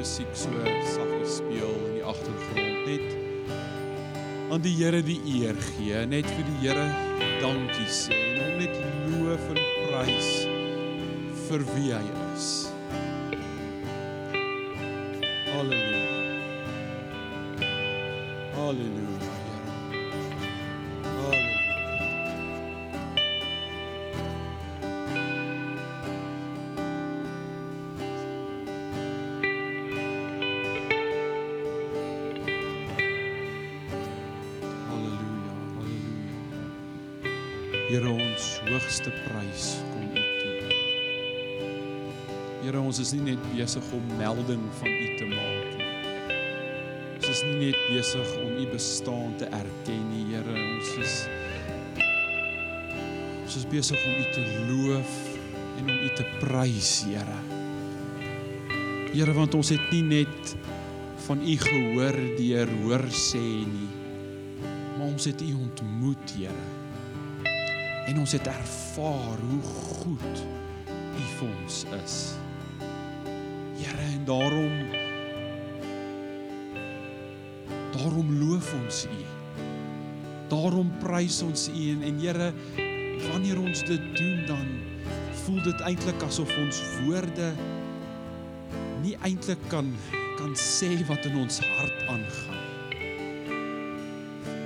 musiek so saggies speel in die agtergrond, net aan die Here die eer gee, net vir die Here dankie sê en hom net loof en prys vir wie hy is. Ons hoogste prys kom U toe. Here ons is nie net besig om melding van U te maak nie. Ons is nie net besig om U bestaan te erken nie, Here. Ons is ons is besig om U te loof en om U te prys, Here. Here, want ons het nie net van U gehoor deur hoor sê nie, maar ons het U ontmoet, Here. En ons het ervaar hoe goed U vir ons is. Here, en daarom daarom loof ons U. Daarom prys ons U en, en Here, wanneer ons dit doen dan voel dit eintlik asof ons woorde nie eintlik kan kan sê wat in ons hart aangaan.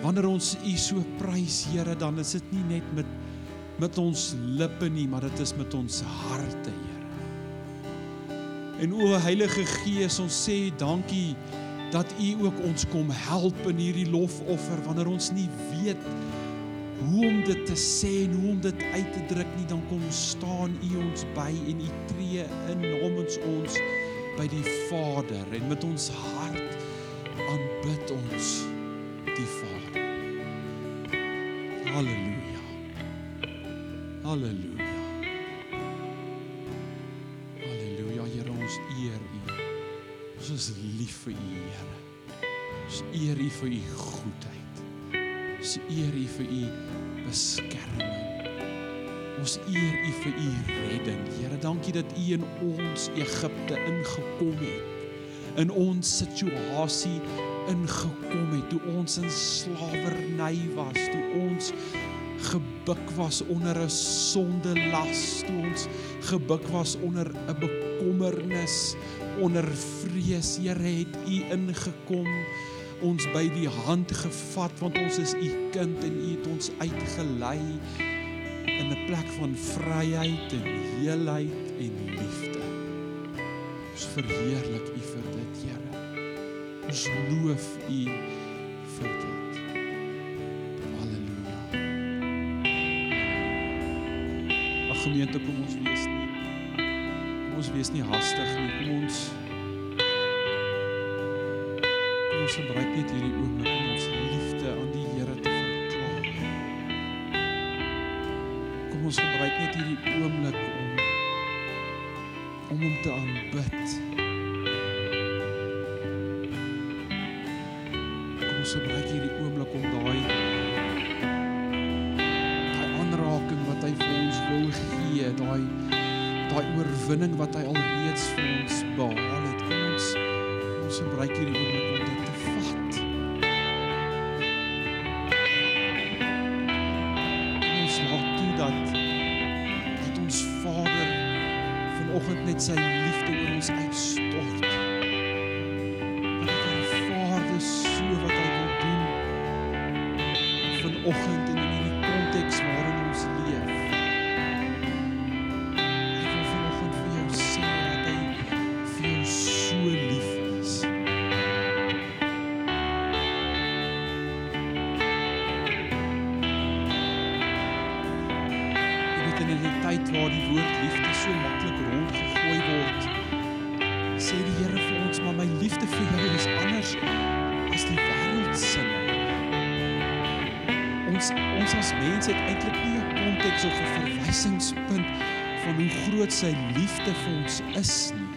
Wanneer ons U so prys, Here, dan is dit nie net met met ons lippe nie, maar dit is met ons harte, Here. En o Heilige Gees, ons sê dankie dat U ook ons kom help in hierdie lofoffer wanneer ons nie weet hoe om dit te sê en hoe om dit uit te druk nie, dan kom staan U ons by en U tree in namens ons by die Vader en met ons hart aanbid ons die Vader. Halleluja. Halleluja. Halleluja, Here, ons eer U. Ons is lief vir U, Here. Ons eer U vir U goedheid. Ons eer U vir U beskerming. Ons eer U vir U redding. Here, dankie dat U in ons Egipte ingekom het. In ons situasie ingekom het toe ons in slawerny was, toe ons gebuk was onder 'n sonde las, toe ons gebuk was onder 'n bekommernis, onder vrees. Here, het U ingekom, ons by die hand gevat want ons is U kind en U het ons uitgelei in 'n plek van vryheid en heelheid en liefde. Ons verheerlik U vir dit, Here. Ons loof U gemeente, kom ons wees nie kom ons wees nie hastig nie. Kom ons kom ons gebruik net hierdie oomblik om ons liefde aan die Here te verklaar. Kom ons gebruik net hierdie oomblik om om hom te aanbid. Oorwinning wat hy alreeds vir ons behaal het. Kom ons ons gebruik hierdie oomblik om dit te vat. Kom ons laat toe dat dat ons Vader vanoggend net sy liefde Ons ons as mense het eintlik nie 'n konteks of 'n verwysingspunt van hoe groot sy liefde vir ons is nie.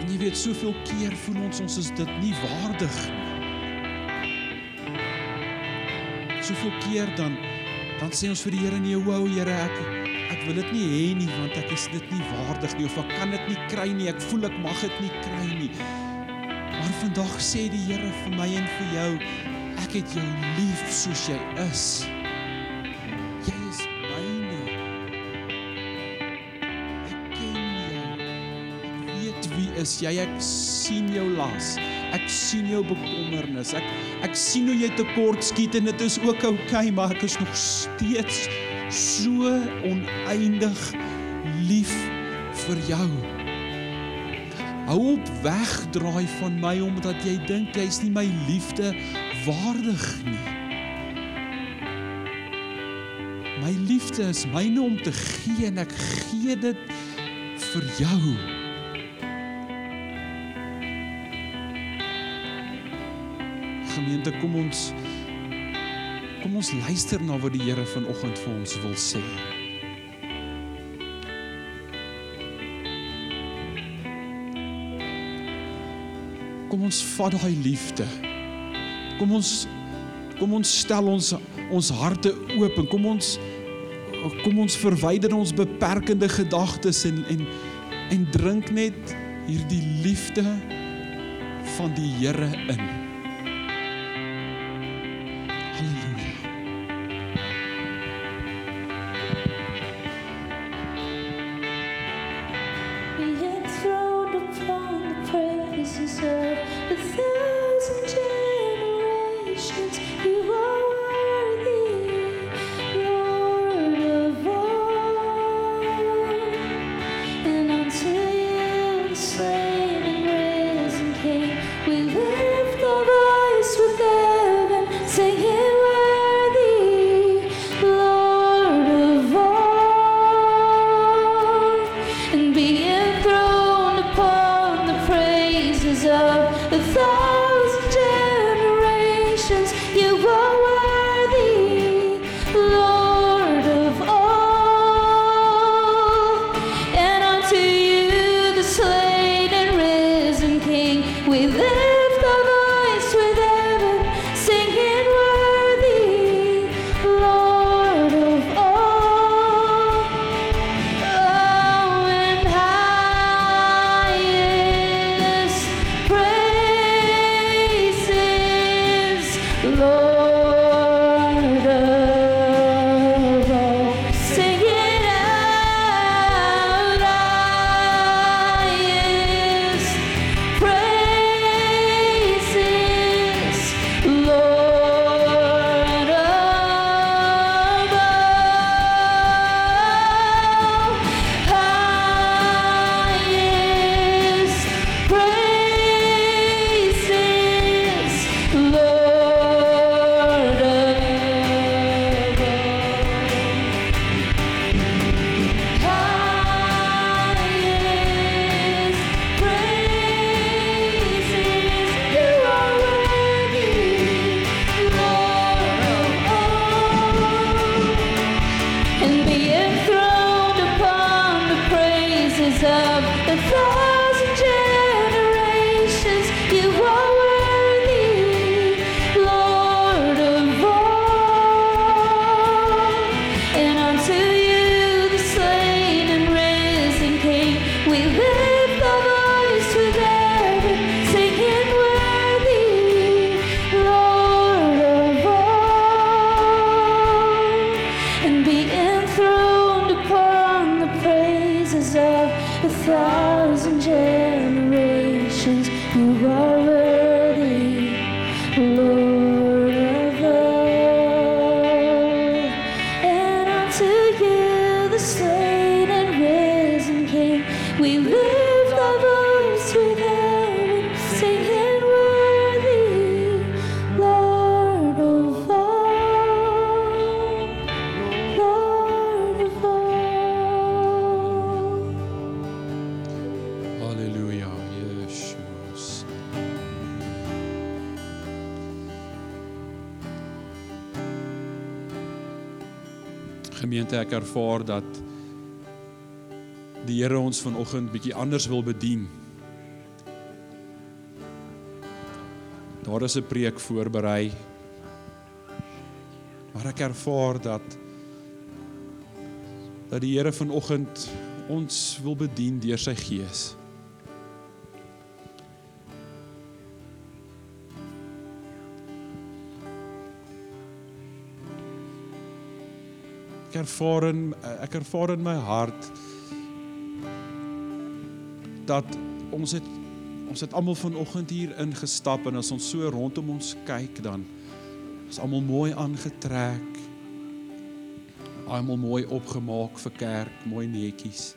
En jy weet soveel keer voel ons ons is dit nie waardig nie. Soveel keer dan dan sê ons vir die Here nee, wow Here, ek ek wil dit nie hê nie want ek is dit nie waardig nie of ek kan dit nie kry nie. Ek voel ek mag dit nie kry nie. Vandag sê die Here vir my en vir jou, ek het jou lief soos jy is. Jy is myne. Ek ken jou. Ek weet wie is jy? Ek sien jou las. Ek sien jou bekommernis. Ek ek sien hoe jy tekort skiet en dit is ook oukei, okay, maar ek is nog steeds so oneindig lief vir jou. Hou op wegdraai van my omdat jy dink jy's nie my liefde waardig nie. My liefde is myne om te gee en ek gee dit vir jou. Gemeente, kom ons kom ons luister na wat die Here vanoggend vir ons wil sê. Kom ons vat daai liefde. Kom ons kom ons stel ons ons harte oop en kom ons kom ons verwyder ons beperkende gedagtes en en en drink net hierdie liefde van die Here in. away. And be enthroned upon the praises of a thousand die Here ons vanoggend bietjie anders wil bedien. Daar is 'n preek voorberei. Maar ek ervaar dat dat die Here vanoggend ons wil bedien deur sy gees. Ek ervaar in ek ervaar in my hart dat ons het ons het almal vanoggend hier ingestap en as ons so rondom ons kyk dan is almal mooi aangetrek. Almal mooi opgemaak vir kerk, mooi netjies.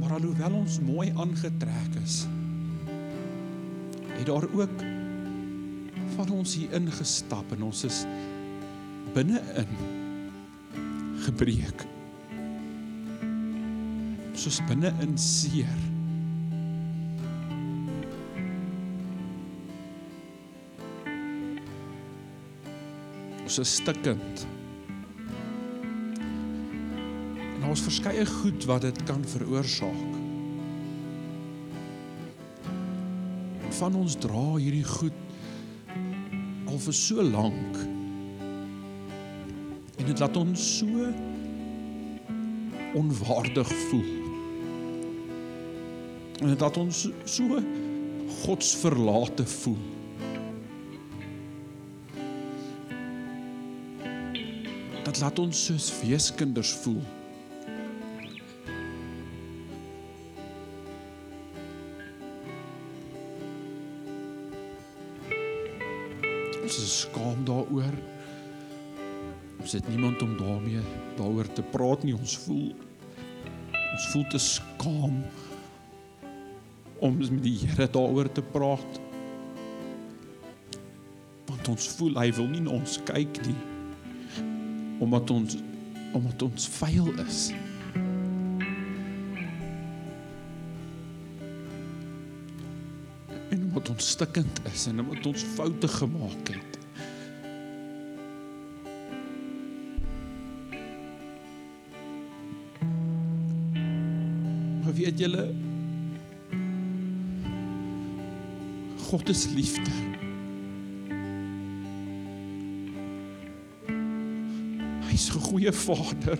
Maar alhoewel ons mooi aangetrek is, het daar ook van ons hier ingestap en ons is binne-in gebreek. Ons is binne-in seer. Ons is stikkend. En ons verskeie goed wat dit kan veroorsaak. Van ons dra hierdie goed al vir so lank. En dit laat ons so onwaardig voel. En dit laat ons so godsverlate voel. Dit laat ons soos weeskinders voel. Het niemand om daarmee daaroor te praat nie. Ons voel ons voel te skaam om met die Here daaroor te praat. Want ons voel hy wil nie na ons kyk nie. Omdat ons omdat ons vuil is. En omdat ons stikkend is en omdat ons foute gemaak het. Weet julle God is liefde. Hy's 'n goeie Vader.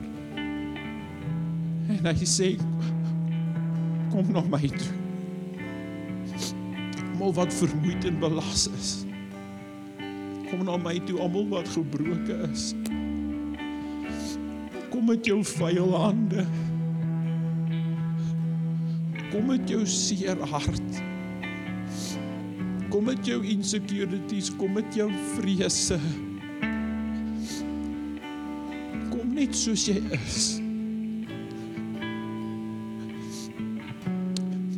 En hy sê kom na my toe. Almal wat vermoeid en belas is. Kom na my toe almal wat gebroken is. Kom met jou vuil hande. Kom met jou seer hart. Kom met jou insecurities, kom met jou vrese. Kom net soos jy is.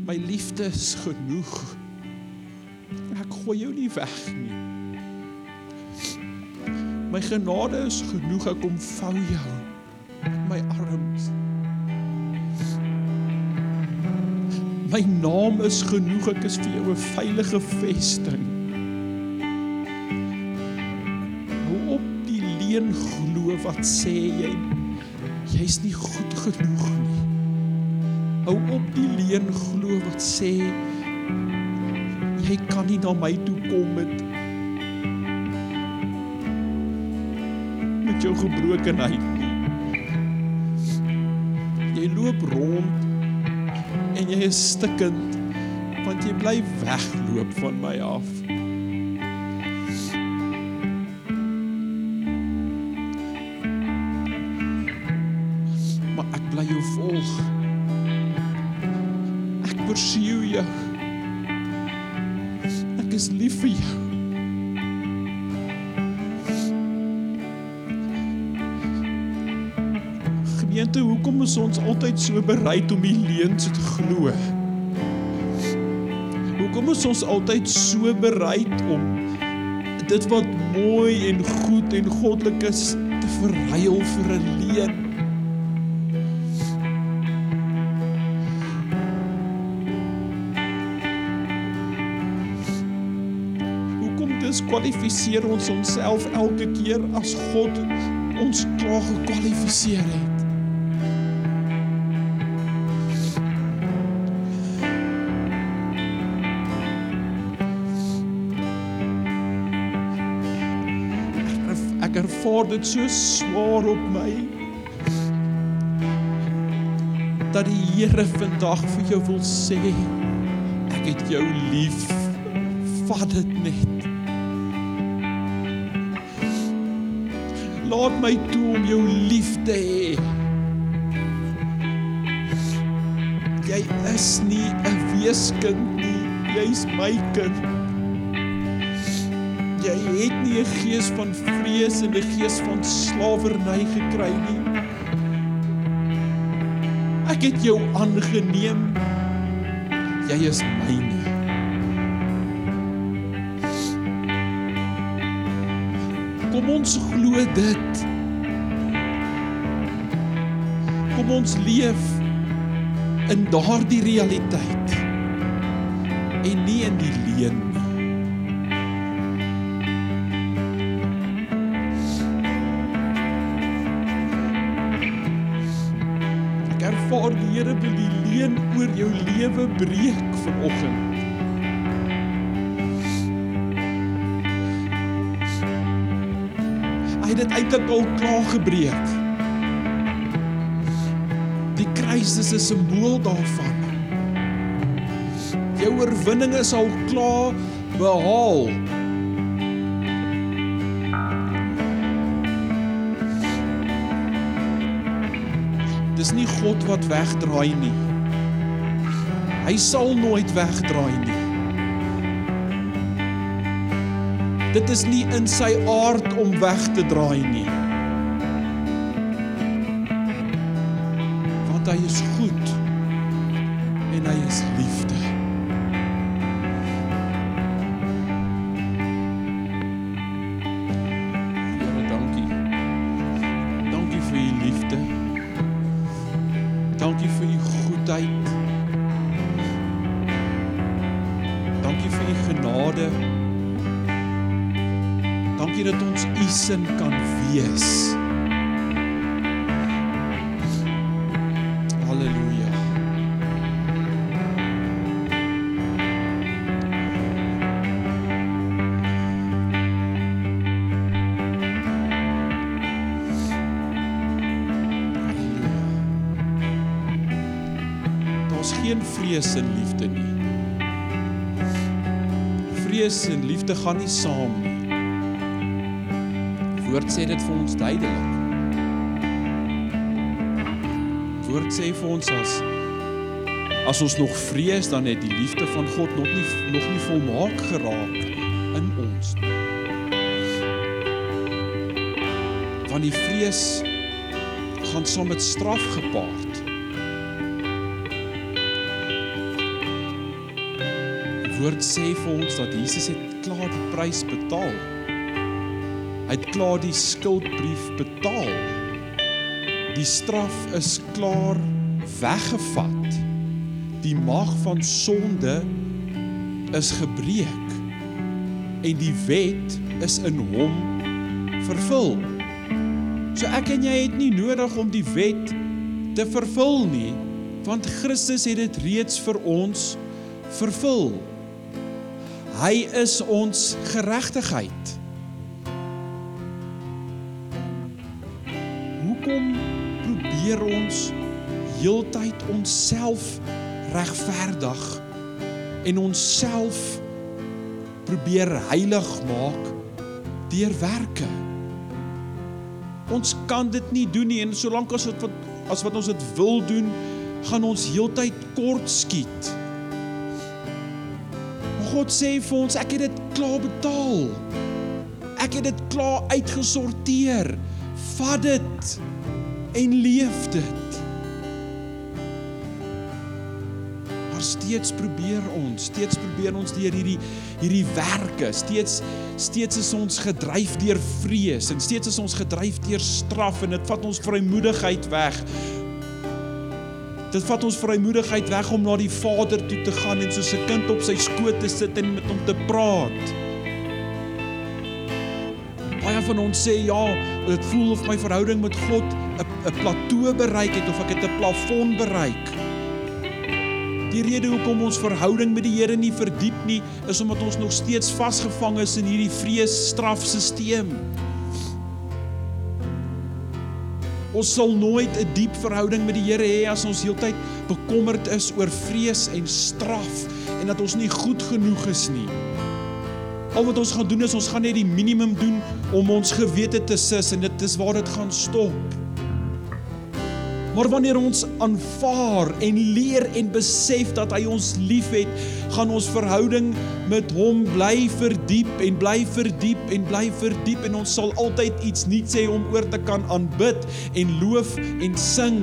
My liefde is genoeg. Ek gooi jou nie weg nie. My genade is genoeg, ek kom vou jou My naam is genoeg, ek is vir jou 'n veilige vesting. Hou op die leuen glo wat sê jy jy's nie goed genoeg nie. Hou op die leuen glo wat sê jy kan nie na my toe kom met met jou gebrokenheid nie. Jy loop rond en jy is stikkend want jy bly wegloop van my af. Hoekom is ons altyd so bereid om die leuns te glo? Hoekom is ons altyd so bereid om dit wat mooi en goed en goddelik is te verruil vir 'n leuen? Hoekom diskwalifiseer ons onsself elke keer as God ons klaar gekwalifiseer het? Ervaar dit so swaar op my. Dat die Here vandag vir jou wil sê, ek het jou lief. Vat dit net. Laat my toe om jou lief te hê. Jy is nie 'n weeskind nie, jy's my kind. Jy het nie 'n gees van vrees en 'n gees van slawerny gekry nie. Ek het jou aangeneem. Jy is myne. Kom ons glo dit. Kom ons leef in daardie realiteit en nie in die leuen Here wil die leuen oor jou lewe breek vanoggend. Hy het dit eintlik al klaar gebreek. Die kruis is 'n simbool daarvan. Jou oorwinning is al klaar behaal. Dis nie God wat wegdraai nie. Hy sal nooit wegdraai nie. Dit is nie in sy aard om weg te draai nie. Want hy is goed en hy is liefde. Daar's geen vrees in liefde nie. Vrees en liefde gaan nie saam nie. Die Woord sê dit vir ons duidelik. Die Woord sê vir ons as as ons nog vrees dan het die liefde van God nog nie nog nie volmaak geraak in ons nie. Want die vrees gaan saam met straf gepaard. Woord sê vir ons dat Jesus het klaar die prys betaal. Hy het klaar die skuldbrief betaal. Die straf is klaar weggevat. Die mag van sonde is gebreek en die wet is in hom vervul. So ek en jy het nie nodig om die wet te vervul nie, want Christus het dit reeds vir ons vervul. Hy is ons geregtigheid. Hoekom probeer ons heeltyd onsself regverdig en onsself probeer heilig maak deur werke? Ons kan dit nie doen nie en solank as wat as wat ons dit wil doen, gaan ons heeltyd kort skiet. God sê vir ons, ek het dit klaar betaal. Ek het dit klaar uitgesorteer. Vat dit en leef dit. Maar steeds probeer ons, steeds probeer ons deur hierdie hierdie werke, steeds steeds is ons gedryf deur vrees en steeds is ons gedryf deur straf en dit vat ons vrymoedigheid weg. Dit vat ons vrymoedigheid weg om na die Vader toe te gaan en soos 'n kind op sy skoot te sit en met hom te praat. Baie van ons sê ja, dit voel of my verhouding met God 'n 'n plateau bereik het of ek het 'n plafon bereik. Die rede hoekom ons verhouding met die Here nie verdiep nie, is omdat ons nog steeds vasgevang is in hierdie vrees strafstelsel. Ons sal nooit 'n diep verhouding met die Here hê as ons heeltyd bekommerd is oor vrees en straf en dat ons nie goed genoeg is nie. Al wat ons gaan doen is ons gaan net die minimum doen om ons gewete te sis en dit is waar dit gaan stop. Maar wanneer ons aanvaar en leer en besef dat hy ons liefhet, gaan ons verhouding met hom bly verdiep en bly verdiep en bly verdiep en ons sal altyd iets nuuts hê om oor te kan aanbid en loof en sing.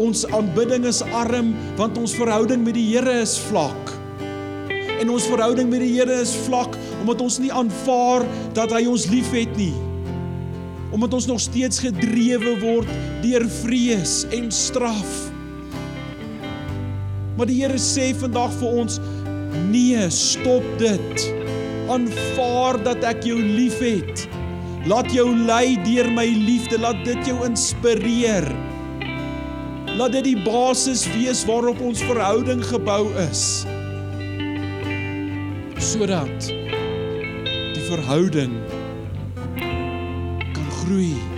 Ons aanbidding is arm want ons verhouding met die Here is vlak. En ons verhouding met die Here is vlak omdat ons nie aanvaar dat hy ons liefhet nie omdat ons nog steeds gedrewe word deur vrees en straf. Maar die Here sê vandag vir ons: "Nee, stop dit. Aanvaar dat ek jou liefhet. Laat jou lei deur my liefde, laat dit jou inspireer. Laat dit die basis wees waarop ons verhouding gebou is." Sodat die verhouding destruir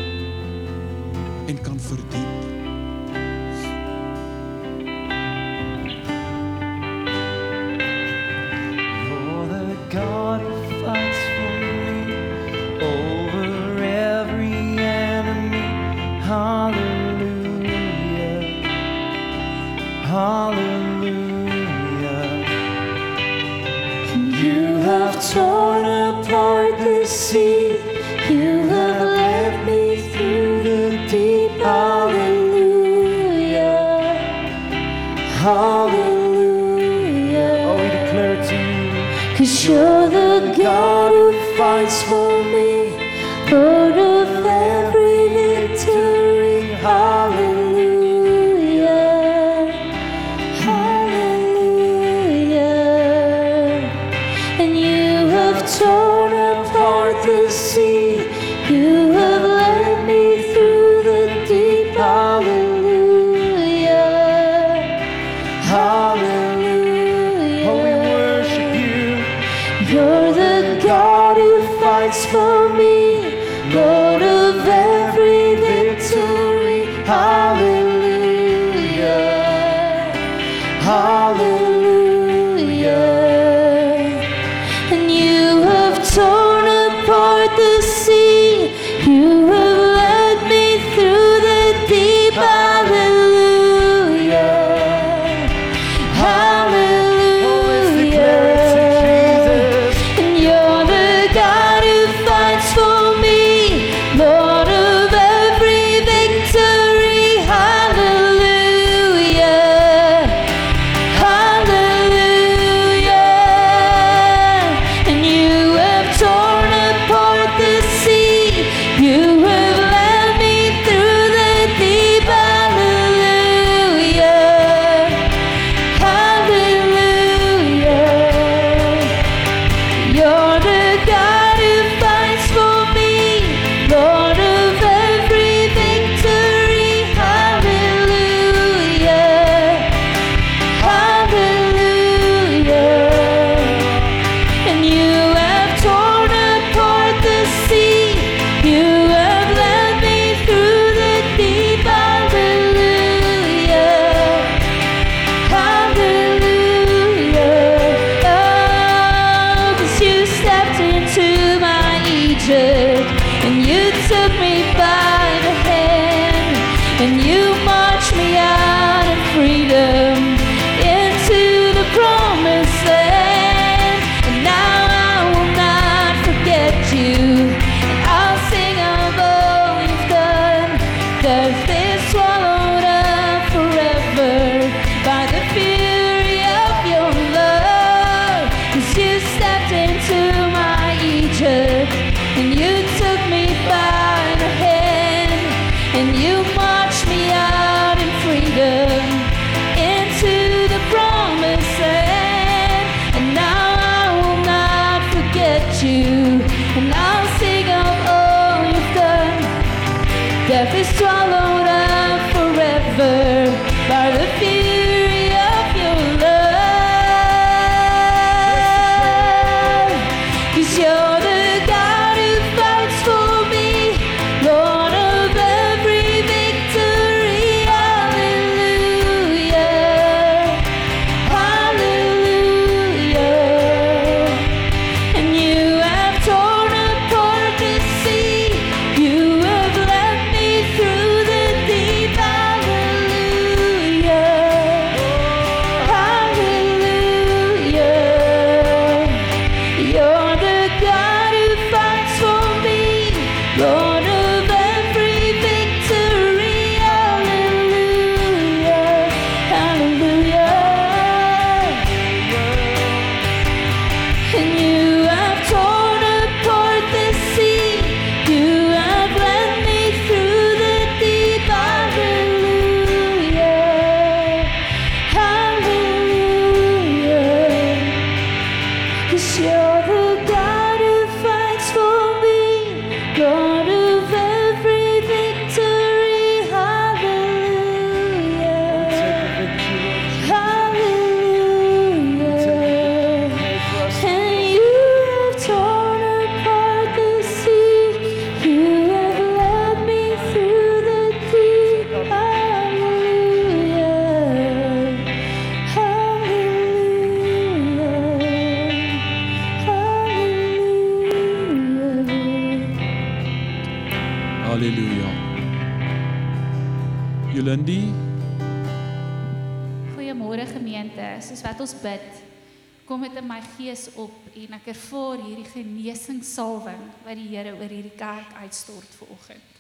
ek ervaar hierdie genesingssalwing wat die Here oor hierdie kerk uitstort vanoggend.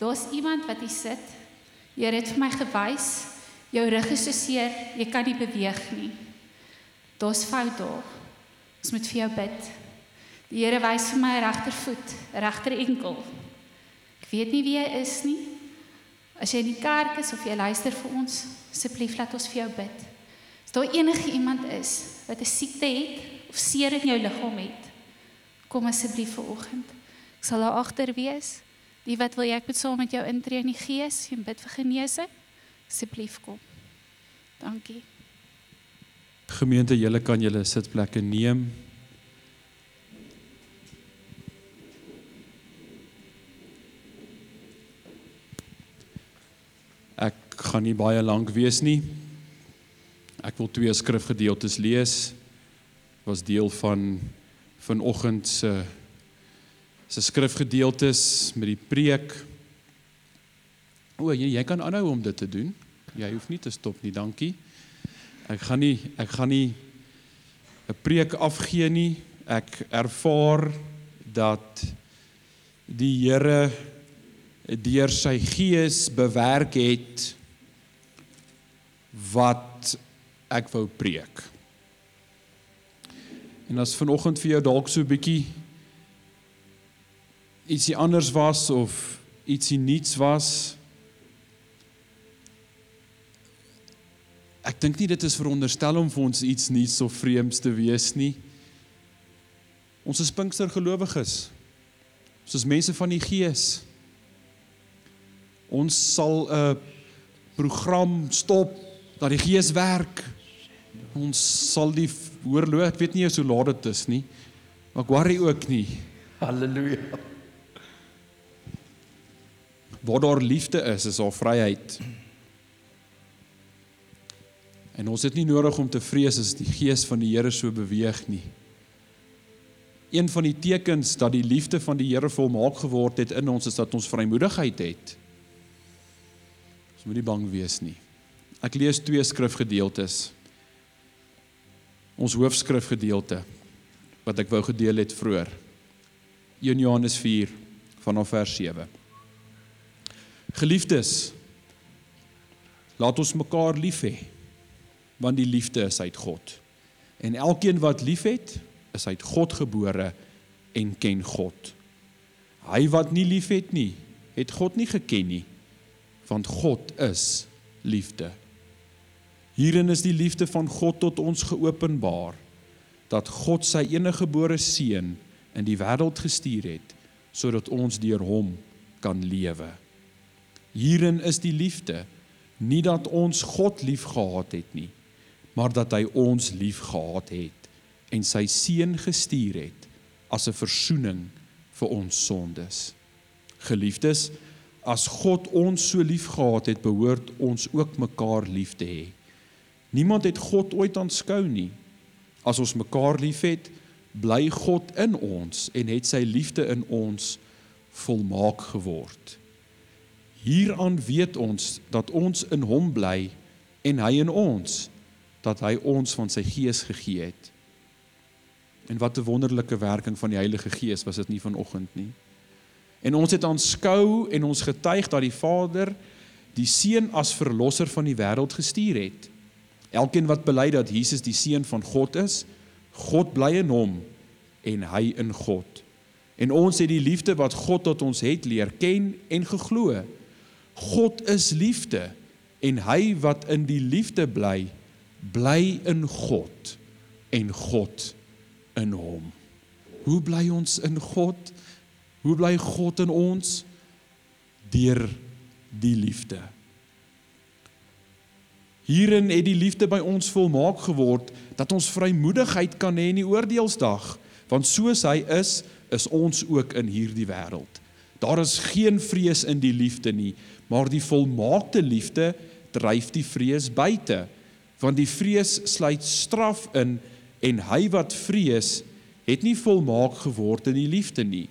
Daar's iemand wat hier sit. Here het vir my gewys, jou rug is so seer, jy kan nie beweeg nie. Daar's fout daar. Ons moet vir jou bid. Die Here wys vir my regtervoet, regter enkel. Ek weet nie wie hy is nie. As jy in die kerk is of jy luister vir ons, asseblief laat ons vir jou bid. As daar enige iemand is wat 'n siekte het of seer in jou liggaam het, kom asseblief vanoggend. Ek sal daar agter wees. Die wat wil ek moet saam met jou intree in die gees en bid vir genesing? Asseblief kom. Dankie. Gemeente, julle kan julle sitplekke neem. Ek gaan nie baie lank wees nie. Ek wil twee skrifgedeeltes lees. Was deel van vanoggend se se skrifgedeeltes met die preek. O, jy, jy kan aanhou om dit te doen. Jy hoef nie te stop nie, dankie. Ek gaan nie ek gaan nie 'n preek afgee nie. Ek ervaar dat die Here deur sy gees bewerk het wat ek wou preek. En as vanoggend vir jou dalk so 'n bietjie ietsie anders was of ietsie nuuts was, ek dink nie dit is veronderstel om vir ons iets nuuts of vreemds te wees nie. Ons is Pinkster gelowiges. Ons is mense van die Gees. Ons sal 'n program stop dat die Gees werk. Ons sal die hoorloop, ek weet nie eens hoe laat dit is nie. Maar ek worry ook nie. Halleluja. Waar daar liefde is, is daar vryheid. En ons het nie nodig om te vrees as die gees van die Here so beweeg nie. Een van die tekens dat die liefde van die Here volmaak geword het in ons is dat ons vrymoedigheid het. Ons moet nie bang wees nie. Ek lees twee skrifgedeeltes. Ons hoofskrifgedeelte wat ek wou gedeel het vroeër. 1 Johannes 4 vanaf vers 7. Geliefdes, laat ons mekaar lief hê want die liefde is uit God. En elkeen wat liefhet, is uit God gebore en ken God. Hy wat nie liefhet nie, het God nie geken nie, want God is liefde. Hierin is die liefde van God tot ons geopenbaar dat God sy enige gebore seun in die wêreld gestuur het sodat ons deur hom kan lewe. Hierin is die liefde nie dat ons God liefgehad het nie, maar dat hy ons liefgehad het en sy seun gestuur het as 'n verzoening vir ons sondes. Geliefdes, as God ons so liefgehad het, behoort ons ook mekaar lief te hê. Niemand het God ooit aanskou nie. As ons mekaar liefhet, bly God in ons en het sy liefde in ons volmaak geword. Hieraan weet ons dat ons in hom bly en hy in ons dat hy ons van sy gees gegee het. En wat 'n wonderlike werking van die Heilige Gees was dit nie vanoggend nie. En ons het aanskou en ons getuig dat die Vader die Seun as verlosser van die wêreld gestuur het. Elkeen wat bely dat Jesus die seun van God is, God bly in hom en hy in God. En ons het die liefde wat God tot ons het leer ken en geglo. God is liefde en hy wat in die liefde bly, bly in God en God in hom. Hoe bly ons in God? Hoe bly God in ons? Deur die liefde. Hierin het die liefde by ons volmaak geword dat ons vrymoedigheid kan hê in die oordeelsdag, want soos hy is, is ons ook in hierdie wêreld. Daar is geen vrees in die liefde nie, maar die volmaakte liefde dryf die vrees buite, want die vrees sluit straf in en hy wat vrees het nie volmaak geword in die liefde nie.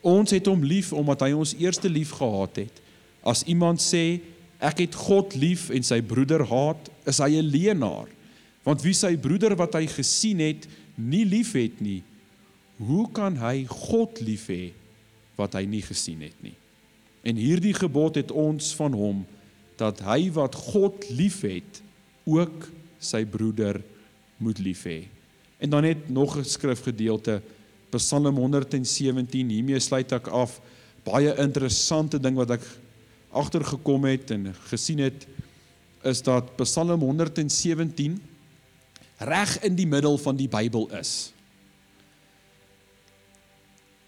Ons het hom lief omdat hy ons eerste lief gehad het. As iemand sê ek het God lief en sy broeder haat, is hy 'n leienaar. Want wie sy broeder wat hy gesien het, nie liefhet nie, hoe kan hy God lief hê wat hy nie gesien het nie? En hierdie gebod het ons van hom dat hy wat God liefhet, ook sy broeder moet lief hê. En dan net nog 'n skrifgedeelte Psalm 117 hiermee sluit ek af. Baie interessante ding wat ek agtergekom het en gesien het is dat Psalm 117 reg in die middel van die Bybel is.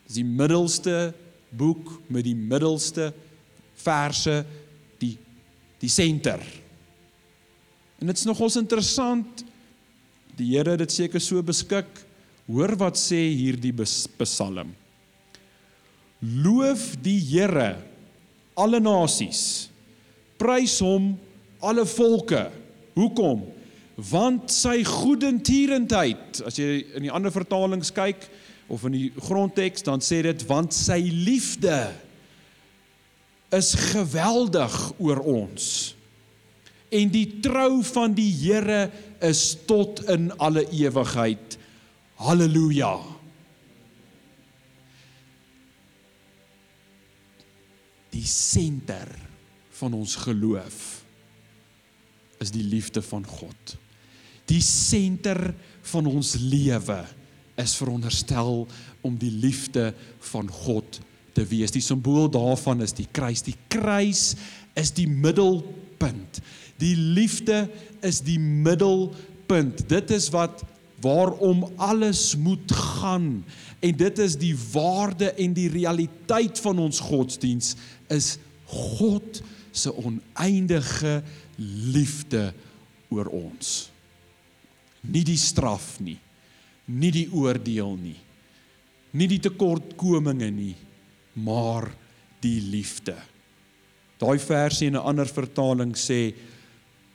Dis die middelste boek met die middelste verse die die senter. En dit's nogals interessant. Die Here het dit seker so beskik. Hoor wat sê hierdie Psalm. Loof die Here alle nasies. Prys hom alle volke. Hoekom? Want sy goedertierendheid, as jy in die ander vertalings kyk of in die grondteks dan sê dit want sy liefde is geweldig oor ons. En die trou van die Here is tot in alle ewigheid. Halleluja. Die senter van ons geloof is die liefde van God. Die senter van ons lewe is veronderstel om die liefde van God te wees. Die simbool daarvan is die kruis. Die kruis is die middelpunt. Die liefde is die middelpunt. Dit is wat waarom alles moet gaan en dit is die waarde en die realiteit van ons godsdiens is God se oneindige liefde oor ons. Nie die straf nie, nie die oordeel nie, nie die tekortkominge nie, maar die liefde. Daai versie in 'n ander vertaling sê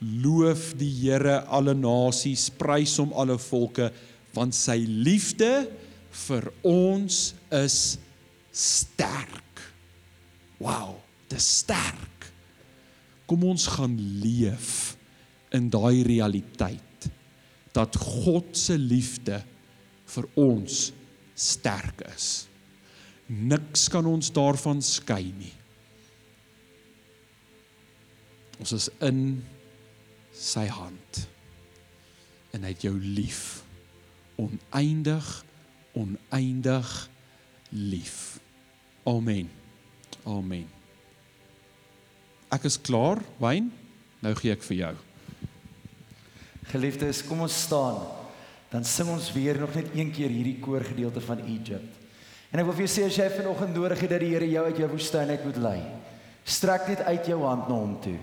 loof die Here alle nasies, prys hom alle volke, want sy liefde vir ons is sterk. Wow, dis sterk. Kom ons gaan leef in daai realiteit dat God se liefde vir ons sterk is. Niks kan ons daarvan skei nie. Ons is in sy hand. En hy het jou lief. Oneindig, oneindig lief. Amen. Amen. Ek is klaar, Wyn. Nou gee ek vir jou. Geliefdes, kom ons staan. Dan sing ons weer nog net een keer hierdie koorgedeelte van Egypt. En ek wil vir jou sê as jy vanoggend nodig het dat die Here jou uit jou woestyn uit moet lei, strek net uit jou hand na hom toe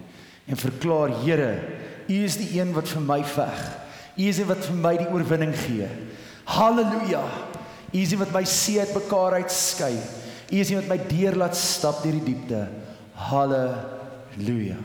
en verklaar Here, U is die een wat vir my veg. U is die wat vir my die oorwinning gee. Halleluja. U is die wat my see uit mekaar uitskei. U is die wat my deur laat stap deur die diepte. Halleluja.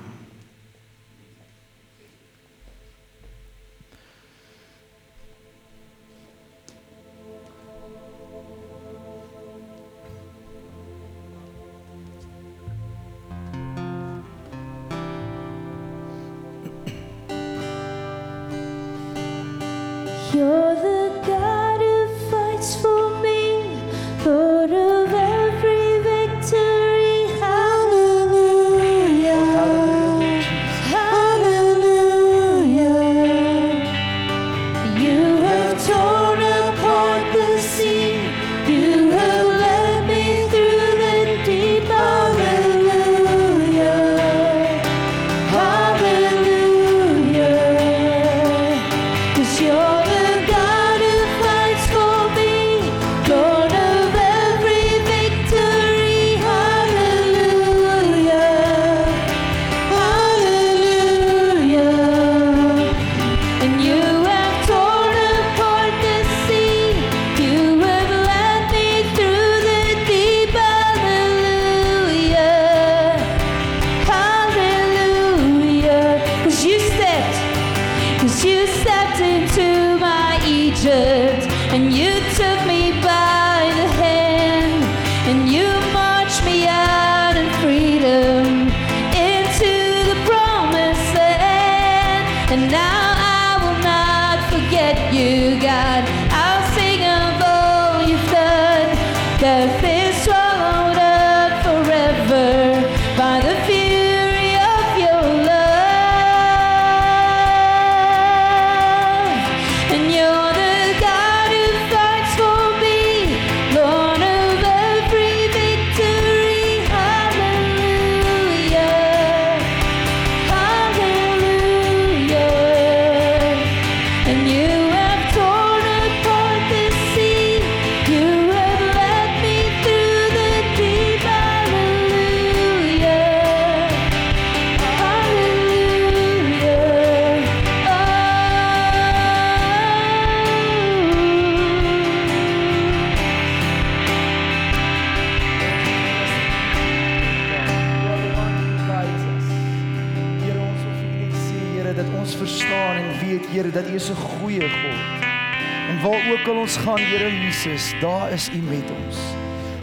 Gaan Here Jesus, daar is U met ons.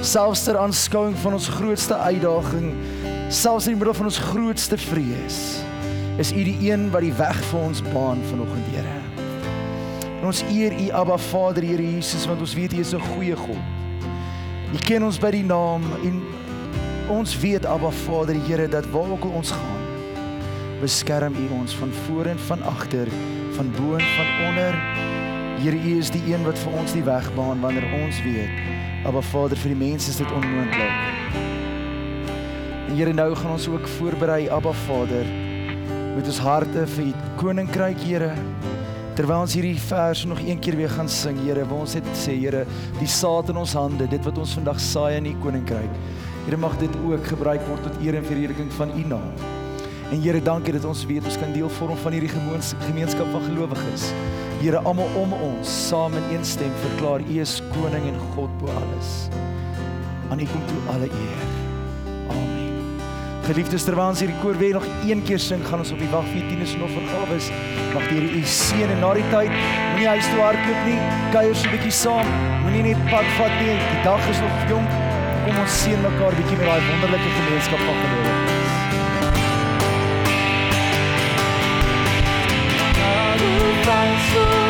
Selfs ter aanskouing van ons grootste uitdaging, selfs in die middel van ons grootste vrees, is U die een wat die weg vir ons baan vanoggend Here. En ons eer U Abba Vader Here Jesus want ons weet U is 'n goeie God. U ken ons by die naam en ons weet Abba Vader Here dat waar ook al ons gaan beskerm U ons van voor en van agter, van bo en van onder. Here U is die een wat vir ons die weg baan wanneer ons weet. Abba Vader vir die mense is dit onmoontlik. En Here nou gaan ons ook voorberei Abba Vader met ons harte vir U koninkryk Here. Terwyl ons hierdie vers nog een keer weer gaan sing, Here, wil ons net sê, Here, die saad in ons hande, dit wat ons vandag saai in U koninkryk. Here mag dit ook gebruik word tot eer en verheerliking van U naam. En Here, dankie dat ons weet ons kan deel vorm van hierdie gemeenskap van gelowiges. Here, almal om ons saam in een stem verklaar U is koning en God bo alles. Aan U kom toe alle eer. Amen. Geliefdes, terwyl ons hierdie koor weer nog een keer sing, gaan ons op die wag vir die tieners en offergawes. Mag die Here u seën en na die tyd moenie huis toe hardloop nie. Kuier so 'n bietjie saam. Moenie net pad vat nie. Die dag is nog jonk. Kom ons seën mekaar bietjie met daai wonderlike gemeenskap van gelowiges. fool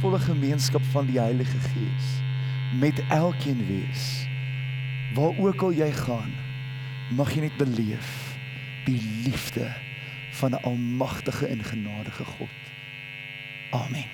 troostvolle gemeenskap van die Heilige Gees met elkeen wees. Waar ook al jy gaan, mag jy net beleef die liefde van 'n almagtige en genadige God. Amen.